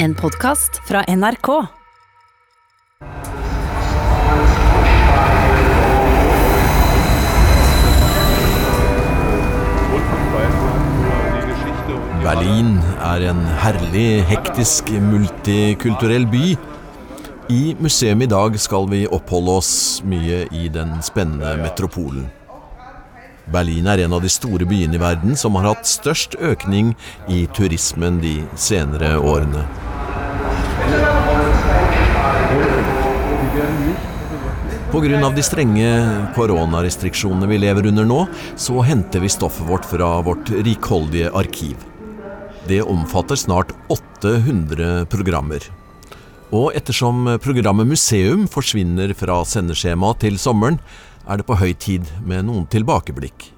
En podkast fra NRK. Berlin er en herlig, hektisk, multikulturell by. I museum i dag skal vi oppholde oss mye i den spennende metropolen. Berlin er en av de store byene i verden som har hatt størst økning i turismen de senere årene. Pga. de strenge koronarestriksjonene vi lever under nå, så henter vi stoffet vårt fra vårt rikholdige arkiv. Det omfatter snart 800 programmer. Og ettersom programmet Museum forsvinner fra sendeskjemaet til sommeren, er det på høy tid med noen tilbakeblikk.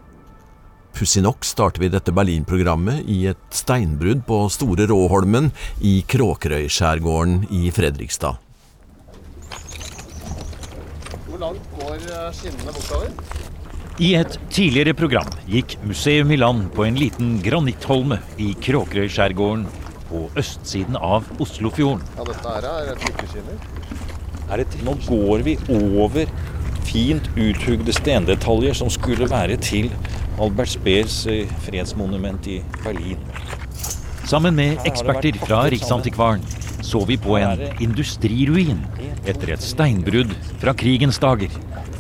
Pussig nok starter vi dette Berlin-programmet i et steinbrudd på Store Råholmen i Kråkerøyskjærgården i Fredrikstad. Går eh, skinnene bortover? I et tidligere program gikk Museum i land på en liten granittholme i Kråkerøyskjærgården på østsiden av Oslofjorden. Ja, dette her er trykkeskinner. Er nå går vi over fint uthugde stendetaljer som skulle være til Albert Speers eh, fredsmonument i Berlin. Sammen med eksperter fra Riksantikvaren så vi på en industriruin etter et steinbrudd fra krigens dager.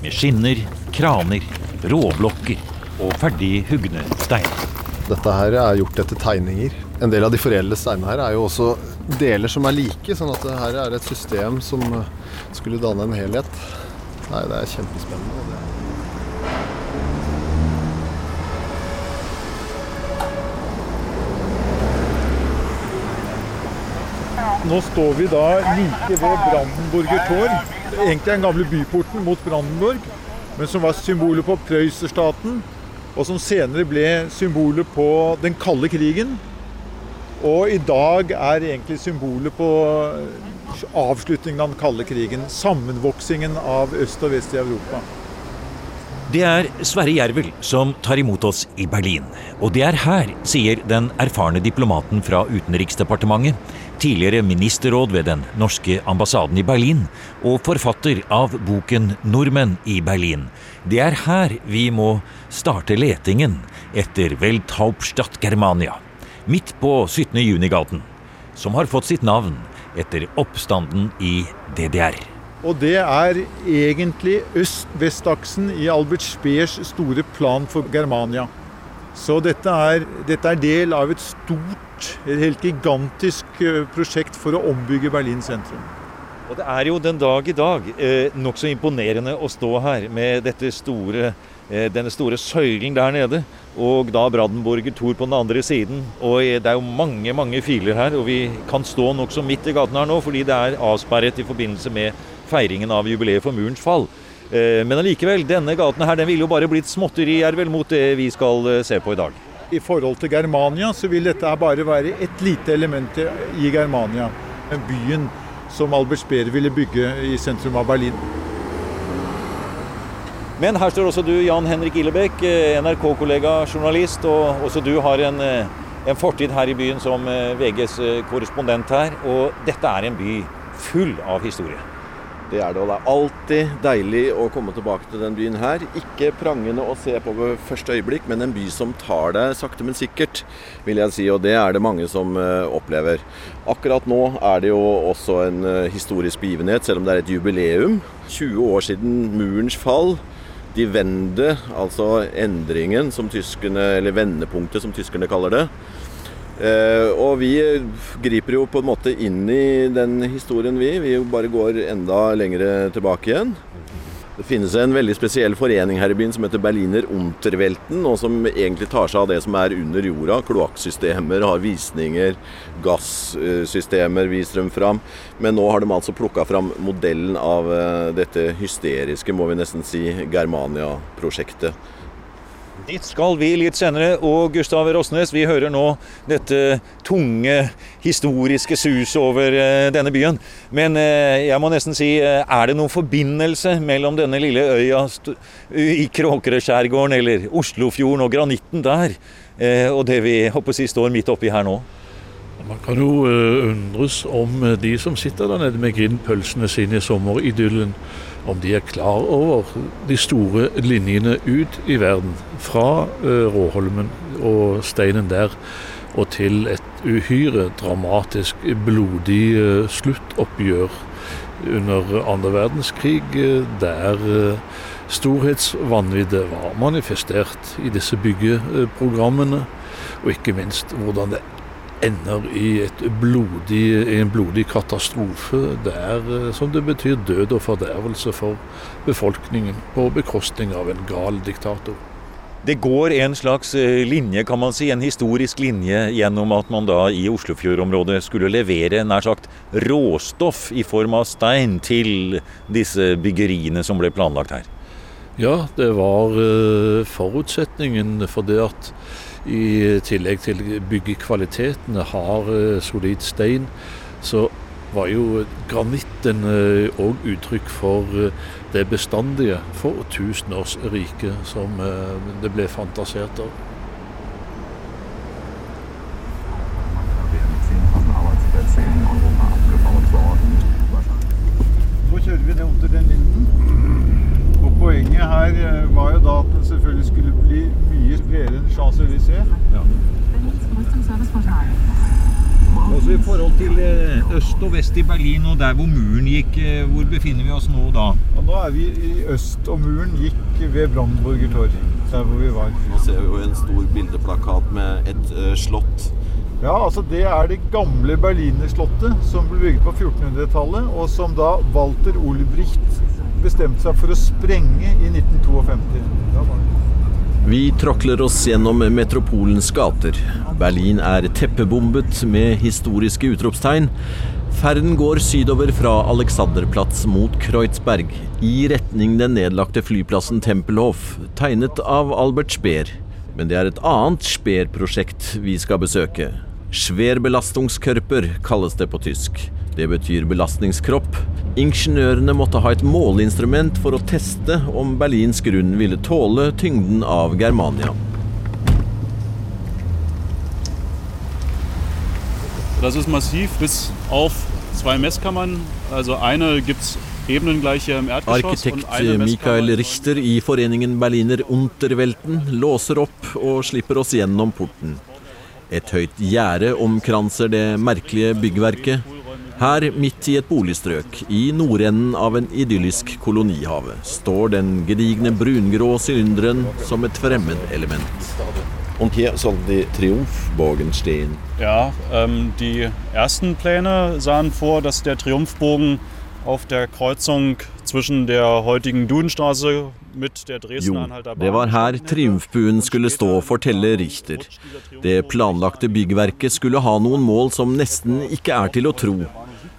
Med skinner, kraner, råblokker og ferdig hugne steiner. Dette her er gjort etter tegninger. En del av de foreldede steinene her er jo også deler som er like, sånn at her er et system som skulle danne en helhet. Nei, det er kjempespennende. Nå står vi da like ved Brandenburger Tor. Egentlig den gamle byporten mot Brandenburg, men som var symbolet på Prøyserstaten. Og som senere ble symbolet på den kalde krigen. Og i dag er egentlig symbolet på avslutningen av den kalde krigen. Sammenvoksingen av øst og vest i Europa. Det er Sverre Jervel som tar imot oss i Berlin. Og det er her, sier den erfarne diplomaten fra Utenriksdepartementet, tidligere ministerråd ved den norske ambassaden i Berlin, og forfatter av boken 'Nordmenn i Berlin'. Det er her vi må starte letingen etter Welthauptstadt Germania, midt på 17. juni-gaten, som har fått sitt navn etter oppstanden i DDR. Og det er egentlig øst-vest-aksen i Albert Speers store plan for Germania. Så dette er, dette er, del av et stort, et helt gigantisk eh, prosjekt for å ombygge Berlin sentrum. Og Det er jo den dag i dag eh, nokså imponerende å stå her med store Eh, denne store søylen der nede, og da Brandenburger Tor på den andre siden. Og eh, Det er jo mange mange filer her, og vi kan stå nokså midt i gaten her nå fordi det er avsperret i forbindelse med feiringen av jubileet for murens fall. Eh, men allikevel, denne gaten her den ville jo bare blitt Ervel mot det vi skal se på i dag. I forhold til Germania så vil dette bare være et lite element i Germania. Byen som Albert Speer ville bygge i sentrum av Berlin. Men her står også du, Jan Henrik Illebekk, eh, NRK-kollega, journalist. Og også du har en, eh, en, fortid her i byen som eh, VGs korrespondent her. Og dette er en by full av historie. Det er det, og det er alltid deilig å komme tilbake til den byen her. Ikke prangende å se på ved første øyeblikk, men en by som tar deg sakte, men sikkert, vil jeg si. Og det er det mange som opplever. Akkurat nå er det jo også en historisk begivenhet, selv om det er et jubileum. 20 år siden murens fall de Wende, altså endringen som tyskerne, eller vendepunktet som tyskerne kaller det. Eh, og vi griper jo på en måte inn i den historien, vi. Vi bare går enda lengre tilbake igjen. Det finnes en veldig spesiell forening her i byen som heter Berliner Unterwelten, og som egentlig tar seg av det som er under jorda. Kloakksystemer, har visninger, gassystemer viser dem fram. Men nå har de altså plukka fram modellen av eh, dette hysteriske, må vi nesten si, Germania-prosjektet. Dit skal vi litt senere. Og Gustav Rosnes, vi hører nå dette tunge, historiske suset over eh, denne byen. Men eh, jeg må nesten si, eh, er det noen forbindelse mellom denne lille øya i Kråkerøskjærgården, eller Oslofjorden og granitten der, og det vi håper å si står midt oppi her nå? Man kan jo uh, undres om uh, de som sitter der nede med grindpølsene sine i sommeridyllen, om de er klar over de store linjene ut i verden. Fra uh, Råholmen og steinen der og til et uhyre dramatisk, blodig sluttoppgjør under andre verdenskrig, der storhetsvanviddet var manifestert i disse byggeprogrammene. Og ikke minst hvordan det ender i blodig, en blodig katastrofe der eh, som det betyr død og fordervelse for befolkningen, på bekostning av en gal diktator. Det går en slags eh, linje, kan man si, en historisk linje gjennom at man da i Oslofjordområdet skulle levere nær sagt råstoff i form av stein til disse byggeriene som ble planlagt her. Ja, det var uh, forutsetningen for det at i tillegg til byggekvalitetene har uh, solid stein, så var jo granitten òg uh, uttrykk for det bestandige for tusenårsriket som det ble fantasert av. Nå kjører vi ned under den linden. Poenget her eh, var jo da at den selvfølgelig skulle bli mye bredere enn Champs-Élysées. Ja. Også I forhold til eh, øst og vest i Berlin og der hvor muren gikk, eh, hvor befinner vi oss nå da? Ja, nå er vi i øst, og muren gikk ved Brandenburger Torg, Der hvor vi var. Nå ser vi jo en stor bildeplakat med et uh, slott. Ja, altså Det er det gamle Berlinerslottet som ble bygget på 1400-tallet, og som da Walter Olbricht bestemte seg for å sprenge i 1952. Vi tråkler oss gjennom metropolens gater. Berlin er teppebombet med historiske utropstegn. Ferden går sydover fra Alexanderplatz mot Kreuzberg, i retning den nedlagte flyplassen Tempelhof, tegnet av Albert Speer. Men det er et annet Speer-prosjekt vi skal besøke. Schwerbelastungskörper kalles det på tysk. Det betyr belastningskropp. Ingeniørene måtte ha et måleinstrument for å teste om Berlins grunn ville tåle tyngden av Germania. Das ist massiv bis auf zwei Messkammern. Also eine gibt's ebenengleiche im Erdgeschoss Arkitekt Mikael Richter i foreningen Berliner Unterwelten låser opp og slipper oss gjennom porten. Et høyt gjerde omkranser det merkelige byggverket. Her, midt i et boligstrøk, i nordenden av en idyllisk kolonihave, står den gedigne brungrå sylinderen som et fremmedelement. Und hier soll die Triumphbogen stehen. Ja, ähm, die ersten Pläne sahen vor, dass der Triumphbogen auf der Kreuzung zwischen der heutigen Dudenstraße Jo, det var her triumfbuen skulle stå, forteller Richter. Det planlagte byggverket skulle ha noen mål som nesten ikke er til å tro.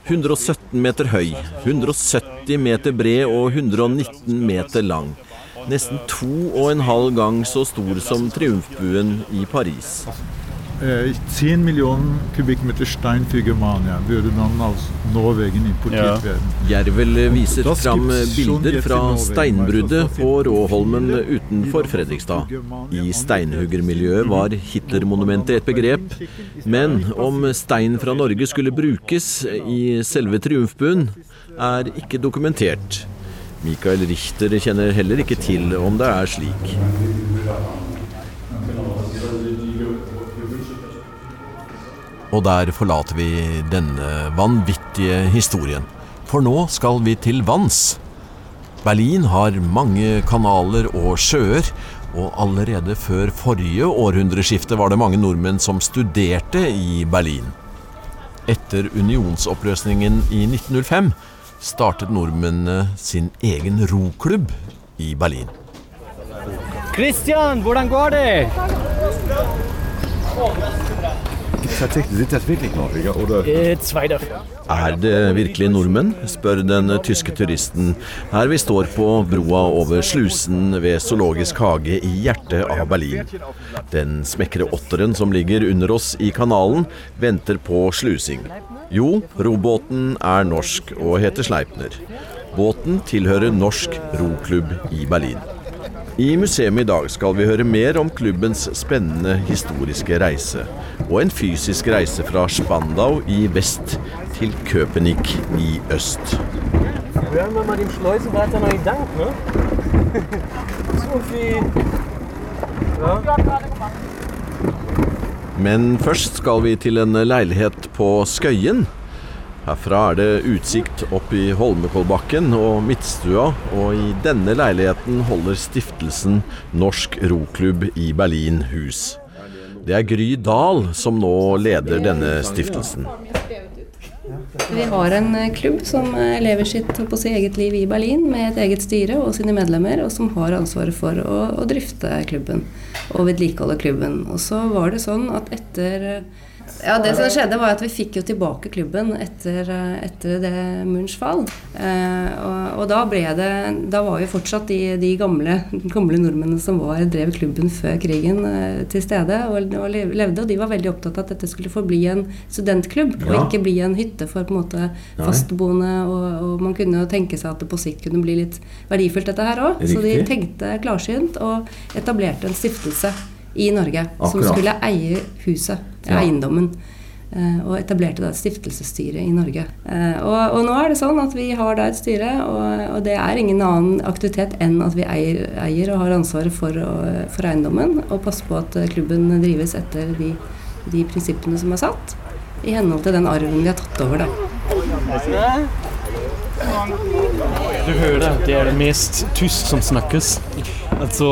117 meter høy, 170 meter bred og 119 meter lang. Nesten to og en halv gang så stor som triumfbuen i Paris. 10 millioner kubikkmeter stein für Germania burde man altså Norwegen importert werden. Jervel viser fram bilder fra steinbruddet på Råholmen utenfor Fredrikstad. I steinhuggermiljøet var Hitlermonumentet et begrep, men om stein fra Norge skulle brukes i selve triumfbuen, er ikke dokumentert. Michael Richter kjenner heller ikke til om det er slik. Og der forlater vi denne vanvittige historien. For nå skal vi til vanns. Berlin har mange kanaler og sjøer, og allerede før forrige århundreskifte var det mange nordmenn som studerte i Berlin. Etter unionsoppløsningen i 1905 startet nordmennene sin egen roklubb i Berlin. Christian, hvordan går det? Er det virkelig nordmenn, spør den tyske turisten her vi står på broa over slusen ved Zoologisk hage i hjertet av Berlin. Den smekre åtteren som ligger under oss i kanalen, venter på slusing. Jo, robåten er norsk og heter Sleipner. Båten tilhører Norsk Roklubb i Berlin. I museet i dag skal vi høre mer om klubbens spennende historiske reise, og en fysisk reise fra Spandau i vest til Köpenick i øst. Hören wir mal dem Schleusenwärter noch in Dank, ne? Sophie! Ja. Men først skal vi til en leilighet på Skøyen. Herfra er det utsikt opp i Holmenkollbakken og Midtstua, og i denne leiligheten holder stiftelsen Norsk Roklubb i Berlin hus. Det er Gry Dahl som nå leder denne stiftelsen. Vi har en eh, klubb som eh, lever sitt på sitt eget liv i Berlin med et eget styre og sine medlemmer, og som har ansvaret for å, å drifte klubben og vedlikeholde klubben. Og så var det sånn at etter eh, ja, Det som skjedde, var at vi fikk jo tilbake klubben etter, etter det Munchs fall. Eh, og, og, da det Da var jo fortsatt de, de gamle, gamle, nordmennene som var, drev klubben før krigen, eh, til stede og, og, levde. Og de var veldig opptatt av at dette skulle forbli en studentklubb, ja. og ikke bli en hytte for på en måte fastboende. Og, og, man kunne jo tenke seg at det på sikt kunne bli litt verdifullt, dette her òg. Så de tenkte klarsynt og etablerte en stiftelse i Norge Akkurat. som skulle eie huset, ja. eiendommen. Uh, og etablerte da et stiftelsesstyre i Norge. Uh, og, og, nå er det sånn at vi har da et styre, og, og det er ingen annen aktivitet enn at vi eier, eier og har ansvaret for, for, eiendommen, og passer på at klubben drives etter de, de, prinsippene som er satt, i henhold til den arven vi har tatt over, da. Du hører det er det mest tysk som snakkes. Altså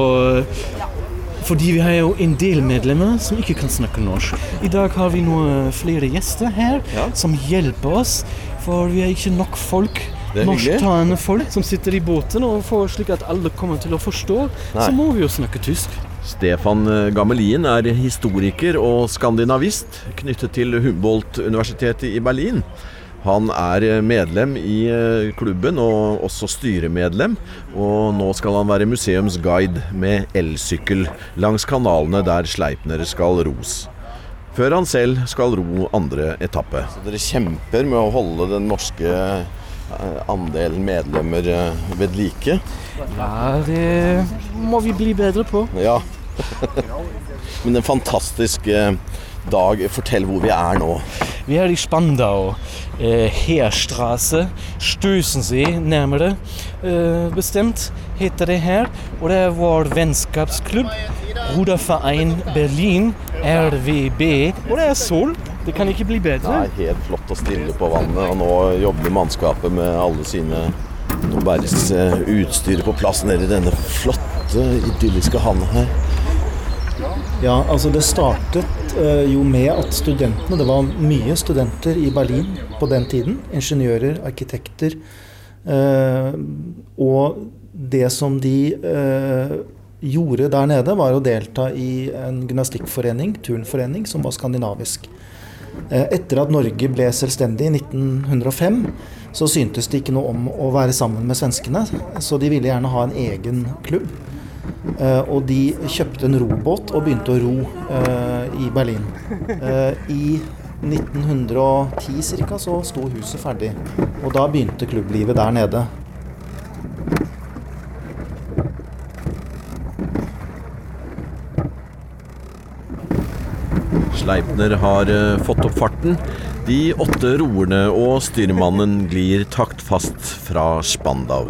fordi vi har jo en del medlemmer som ikke kan snakke norsk. I dag har vi noen flere gjester her ja. som hjelper oss, for vi har ikke nok folk. Norsktalende folk som sitter i båten, og for slik at alle kommer til å forstå, Nei. så må vi jo snakke tysk. Stefan Gamelin er historiker og skandinavist knyttet til Humboldt-universitetet i Berlin. Han er eh, medlem i eh, klubben, og også styremedlem. Og nå skal han være museumsguide med elsykkel langs kanalene der Sleipner skal ros. Før han selv skal ro andre etappe. Så dere kjemper med å holde den norske eh, andelen medlemmer ved like? Ja, det må vi bli bedre på. Ja. Men en fantastisk dag. Fortell hvor vi er nå. Vi er i Spandau. Eh, Heerstraße, Stösensee nærmere eh, bestemt, heter det her. Og det er vår vennskapsklubb. Ruderverein Berlin, RVB. Og det er sol. Det kan ikke bli bedre. Det er helt flott og stille på vannet. Og nå jobber mannskapet med alle sine Nå bæres eh, utstyret på plass nede i denne flotte, idylliske havna her. Ja, altså det startet uh, jo med at studentene Det var mye studenter i Berlin på den tiden. Ingeniører, arkitekter. Uh, og det som de uh, gjorde der nede, var å delta i en gymnastikkforening, turnforening, som var skandinavisk. Etter at Norge ble selvstendig i 1905, så syntes det ikke noe om å være sammen med svenskene, så de ville gjerne ha en egen klubb. Uh, og de kjøpte en robåt og begynte å ro uh, i Berlin. Uh, I 1910 ca. så sto huset ferdig, og da begynte klubblivet der nede. Sleipner har fått opp farten. De åtte roerne og styrmannen glir taktfast fra Spandau.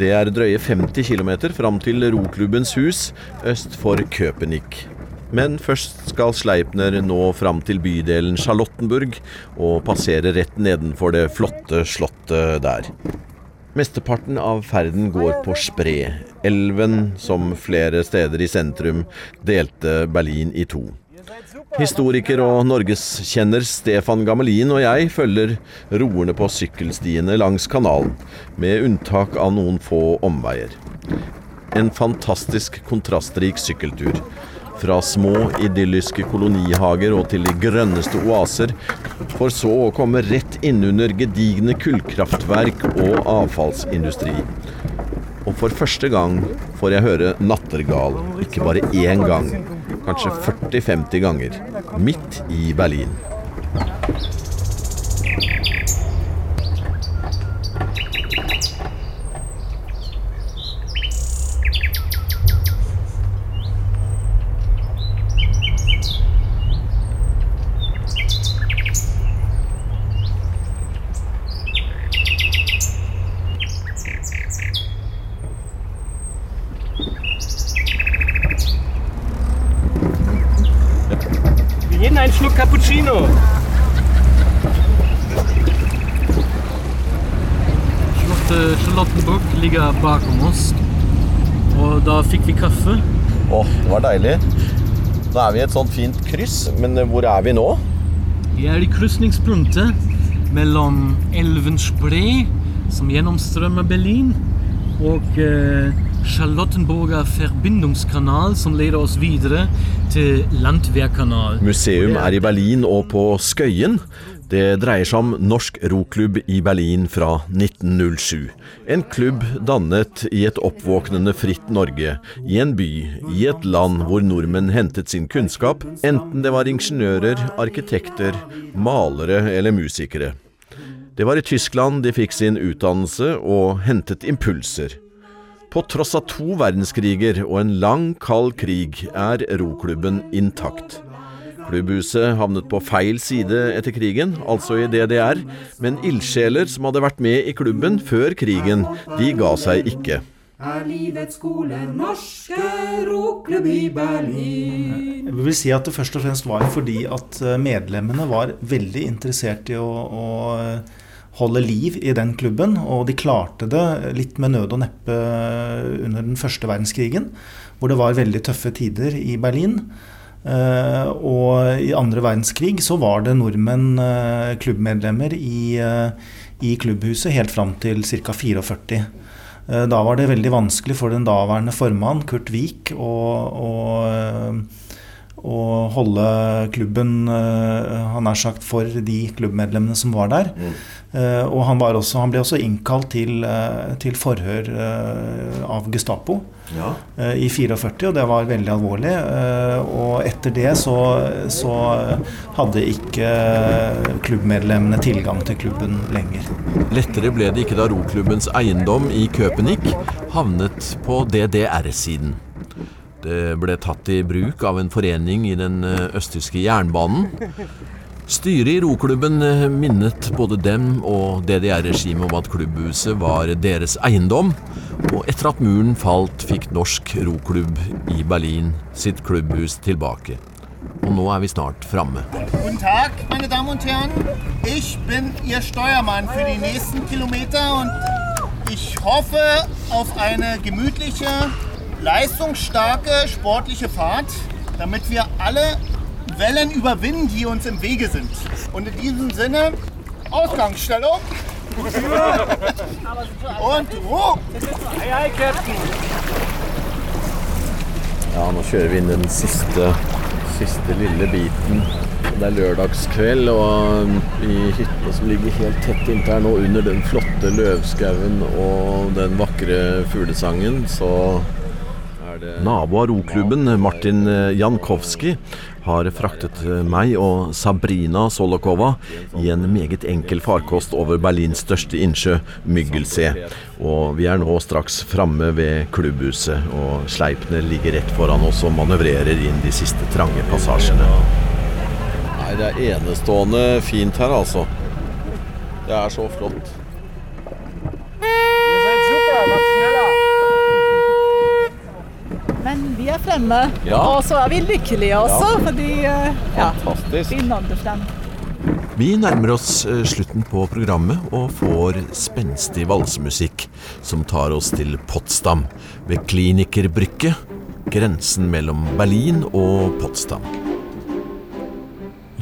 Det er drøye 50 km fram til roklubbens hus øst for Köpenick. Men først skal Sleipner nå fram til bydelen Charlottenburg og passere rett nedenfor det flotte slottet der. Mesteparten av ferden går på Spre, elven som flere steder i sentrum delte Berlin i to. Historiker og norgeskjenner Stefan Gamelin og jeg følger roerne på sykkelstiene langs kanalen, med unntak av noen få omveier. En fantastisk kontrastrik sykkeltur. Fra små, idylliske kolonihager og til de grønneste oaser, for så å komme rett innunder gedigne kullkraftverk og avfallsindustri. Og for første gang får jeg høre nattergal, ikke bare én gang, kanskje 40-50 ganger, midt i Berlin. eh, Charlottenburg ligger bakom oss. Og da fikk vi kaffe. Å, det var deilig. Nå er vi i et sånt fint kryss, men eh, hvor er vi nå? Vi er i krysningspunktet mellom elven Spree, som gjennomstrømmer Berlin, og eh, Charlottenburger Verbindungskanal, som leder oss videre til Landwehrkanal. Museum er i Berlin og på Skøyen. Det dreier seg om Norsk Roklubb i Berlin fra 1907. En klubb dannet i et oppvåknende fritt Norge, i en by, i et land hvor nordmenn hentet sin kunnskap, enten det var ingeniører, arkitekter, malere eller musikere. Det var i Tyskland de fikk sin utdannelse og hentet impulser. På tross av to verdenskriger og en lang, kald krig er roklubben intakt. Klubbhuset havnet på feil side etter krigen, altså i DDR, men ildsjeler som hadde vært med i klubben før krigen, de ga seg ikke. Er livets skole norske rokklubb i Berlin? Jeg vil si at det først og fremst var fordi at eh, medlemmene var veldig interessert i å, å eh, holde liv i den klubben. Og de klarte det litt med nød og neppe under den første verdenskrigen, hvor det var veldig tøffe tider i Berlin. Uh, og i andre verdenskrig så var det nordmenn, uh, klubbmedlemmer, i, uh, i, klubbhuset helt fram til ca. 44. da var det veldig vanskelig for den daværende formann, Kurt Wiik, å, å, å holde klubben han er sagt, for de klubbmedlemmene som var der. Mm. Uh, og han, også, han, ble også innkalt til, uh, til forhør av Gestapo ja. i 44, og det var veldig alvorlig. og etter det så, så, hadde ikke klubbmedlemmene tilgang til klubben lenger. Lettere ble det ikke da roklubbens eiendom i Köpenick havnet på DDR-siden. Det ble tatt i bruk av en forening i den østtyske jernbanen. Styret i roklubben eh, minnet både dem og DDR-regimet om at klubbhuset var deres eiendom, og etter at muren falt, fikk Norsk Roklubb i Berlin sitt klubbhus tilbake. Og nå er vi snart framme. Guten Tag, meine Damen und Herren. Ich bin Steuermann für die nächsten Kilometer und ich hoffe auf eine gemütliche, leistungsstarke, sportliche Fahrt, damit wir alle Wellen überwinden, die uns im Wege sind. Und in diesem Sinne, Ausgangsstellung. Und Ruhe. Hei, hei, Captain. Ja, nå kjører vi inn den siste, siste lille biten. Det er lørdagskveld, og i hyttene som ligger helt tett inntil her nå, under den flotte løvskauen og den vakre fuglesangen, så Nabo av roklubben, Martin Jankowski, har fraktet meg og Sabrina Solokova i en meget enkel farkost over Berlins største innsjø, Myggelsee. Og vi er nå straks framme ved klubbhuset, og sleipene ligger rett foran oss og manøvrerer inn de siste trange passasjene. Nei, det er enestående fint her, altså. Det er så flott. Fremme, ja. og så er vi lykkelige også, ja. fordi eh, ja, vi nådde frem. Vi nærmer oss eh, slutten på programmet og får spenstig valsemusikk som tar oss til Potsdam, ved Klinikerbrygge, grensen mellom Berlin og Potsdam.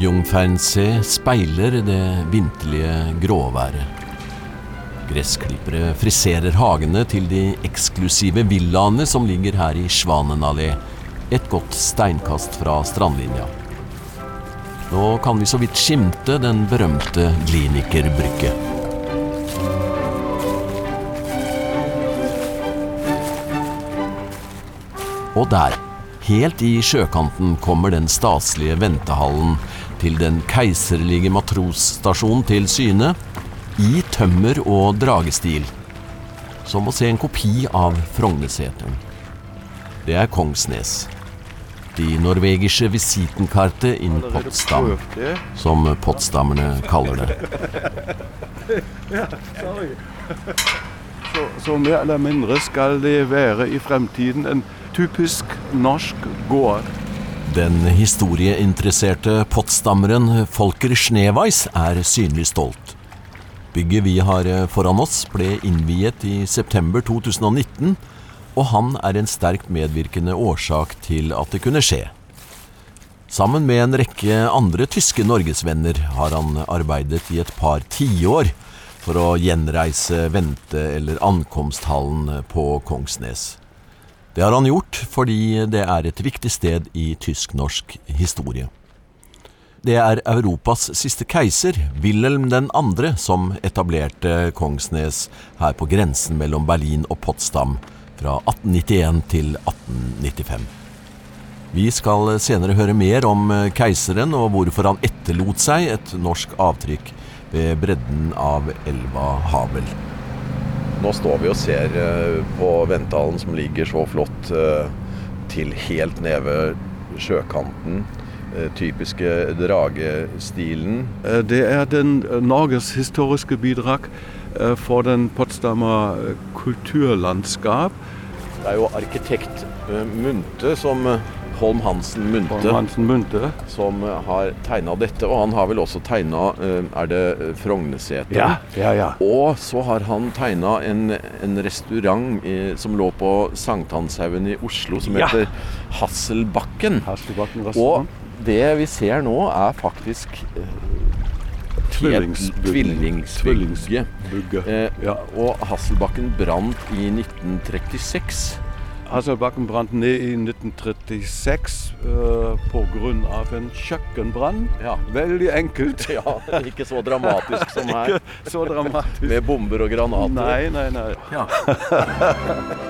Jungfernsee speiler det vinterlige gråværet. Gressklippere friserer hagene til de eksklusive villaene som ligger her i Svanenallé, et godt steinkast fra strandlinja. Nå kan vi så vidt skimte den berømte Glinikerbrygge. Og der, helt i sjøkanten, kommer den staselige ventehallen til den keiserlige matrosstasjonen til syne i tømmer og dragestil. Som å se en kopi av Frognerseteren. Det er Kongsnes. De norvegiske visitenkartet in Potsdam, som potsdammerne kaller det. Så, så mer eller mindre skal det være i fremtiden en typisk norsk gård. Den historieinteresserte potsdammeren Folker Schneweis er synlig stolt. Bygget vi har eh, foran oss ble innviet i september 2019, og han er en sterkt medvirkende årsak til at det kunne skje. Sammen med en rekke andre tyske norgesvenner har han arbeidet i et par tiår for å gjenreise vente- eller ankomsthallen på Kongsnes. Det har han gjort fordi det er et viktig sted i tysk-norsk historie. Det er Europas siste keiser, Wilhelm 2., som etablerte Kongsnes her på grensen mellom Berlin og Potsdam fra 1891 til 1895. Vi skal senere høre mer om keiseren og hvorfor han etterlot seg et norsk avtrykk ved bredden av elva Havel. Nå står vi og ser eh, på Ventdalen som ligger så flott eh, til helt nede ved sjøkanten. Eh, typiske dragestilen. Det er den Norges historiske bidrag for den Potsdamer kulturlandskap. Det er jo arkitekt Munte som Holm Hansen Munte, Holm Hansen Munte. som har tegna dette. Og han har vel også tegna Er det Frogneseter? Ja, ja, ja. Og så har han tegna en, en restaurant i, som lå på Sankthanshaugen i Oslo, som Ja. heter Hasselbakken. Hasselbakken Og restaurant. Det vi ser nå, er faktisk eh. Tvillingsbygget. Tvillingsbygget, Eh, Og Hasselbakken brant i 1936. Hasselbakken brant ned i 1936 uh, pga. en kjøkkenbrann. Veldig enkelt. Ja, ikke så dramatisk som her. Ikke så dramatisk. Med bomber og granater. Nei, nei, nei. Ja.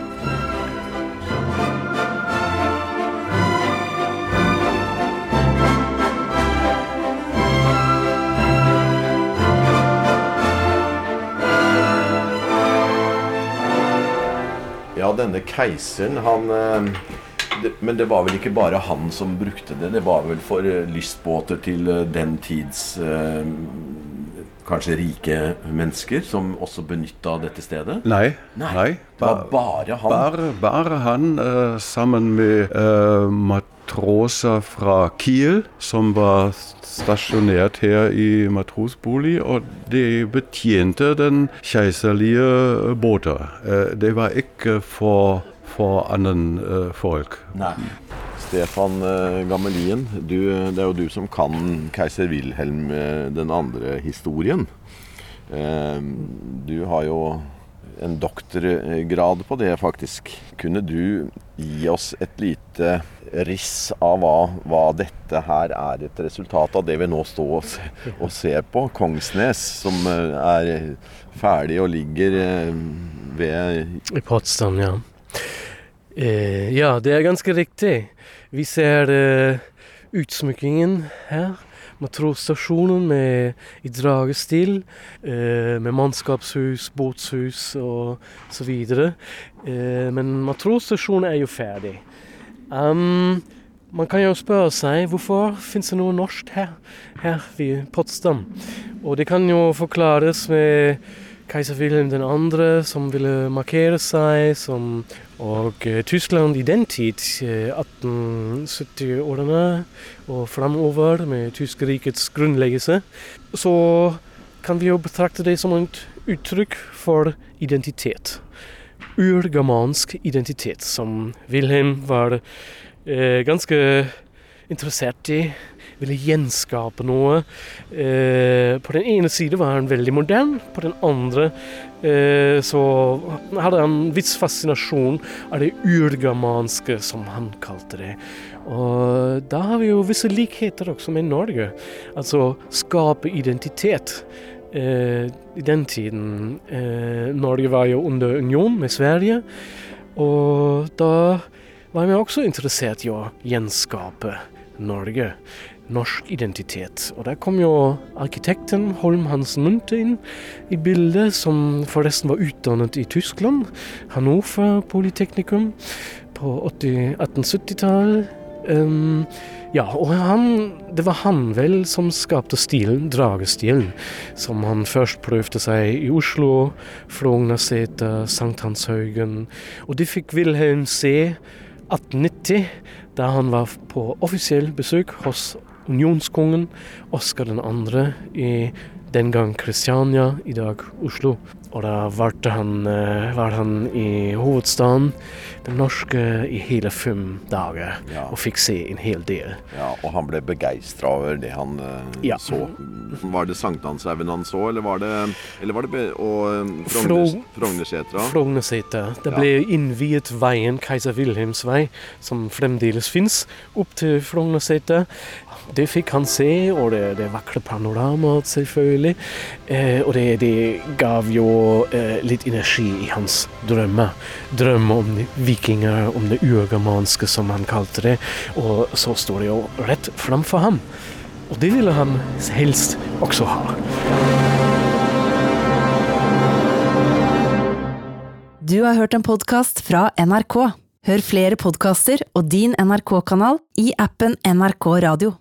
denne keiseren, han eh, det, Men det var vel ikke bare han som brukte det. Det var vel for eh, lystbåter til eh, den tids eh, kanskje rike mennesker som også benytta dette stedet? Nei. Nei. Det var bare han. Bare, bare han eh, sammen med eh, matroser fra Kiel, som var stasjonert her i matrosbolig, og de betjente den keiserlige båter. Eh, det var ikke for, for annen eh, folk. Nei. Stefan eh, Gammelien, du, det er jo du som kan keiser Wilhelm den andre historien. Eh, Du har jo en doktorgrad på det, faktisk. Kunne du gi oss et lite riss av hva, hva dette her er et resultat av, det vi nå står og, se, og ser på? Kongsnes, som eh, er ferdig og ligger eh, ved I Potsdam, ja. Eh, ja, det er ganske riktig. Vi ser eh, utsmykkingen her. Matrosstasjonen med, i dragestil, eh, med mannskapshus, båtshus og så videre. Eh, men matrosstasjonen er jo ferdig. Um, man kan jo spørre seg hvorfor fins det noe norsk her, her ved Potsdam. Og det kan jo forklares med keiser Wilhelm 2., som ville markere seg som Og eh, Tyskland i den tid, eh, 1870-årene og framover, med Tyskerrikets grunnleggelse, så kan vi jo betrakte det som et uttrykk for identitet. Urgermansk identitet, som Wilhelm var eh, ganske interessert i. Ville gjenskape noe. Eh, på den ene side var han veldig modern, på den andre eh, så hadde han en viss fascinasjon av det urgermanske, som han kalte det. Og da har vi jo visse likheter også med Norge. Altså skape identitet. Eh, I den tiden Norge var jo under union med Sverige, og da var vi også interessert i å gjenskape Norge. Norsk identitet. Og der kom jo arkitekten Holm Hansen Munthe inn i bildet, som forresten var utdannet i Tyskland. Hannover Polyteknikum på 1870-tallet. Um, ja, og han, det var han vel som skapte stilen, dragestilen, som han først prøvde seg i Oslo, Frognerseter, Sankthanshaugen. Og det fikk Wilhelm se 1890, da han var på offisiell besøk hos unionskongen Oskar 2. i Den gang Kristiania, i dag Oslo. Og da var han, eh, var han i hovedstaden, den norske, i hele fem dager. Ja. Og fikk se en hel del. Ja, og han ble begeistra over det han uh, Ja. så. Var det Sankthanshaugen han så, eller var det, eller var det og Frognersetra? Frogner, Frognersetra? Det Det Ja. ble innviet veien Keiser Wilhelms vei, som fremdeles fins, opp til Frognerseter. Det fikk han se, og det, det vakre panoramaet, selvfølgelig. Eh, og det, det gav jo eh, litt energi i hans drømmer. Drømme om de vikinger, om det urgermanske, som han kalte det. Og så står det jo rett framfor ham. Og det ville han helst også ha. Du har hørt en podkast fra NRK. Hør flere podkaster og din NRK-kanal i appen NRK Radio.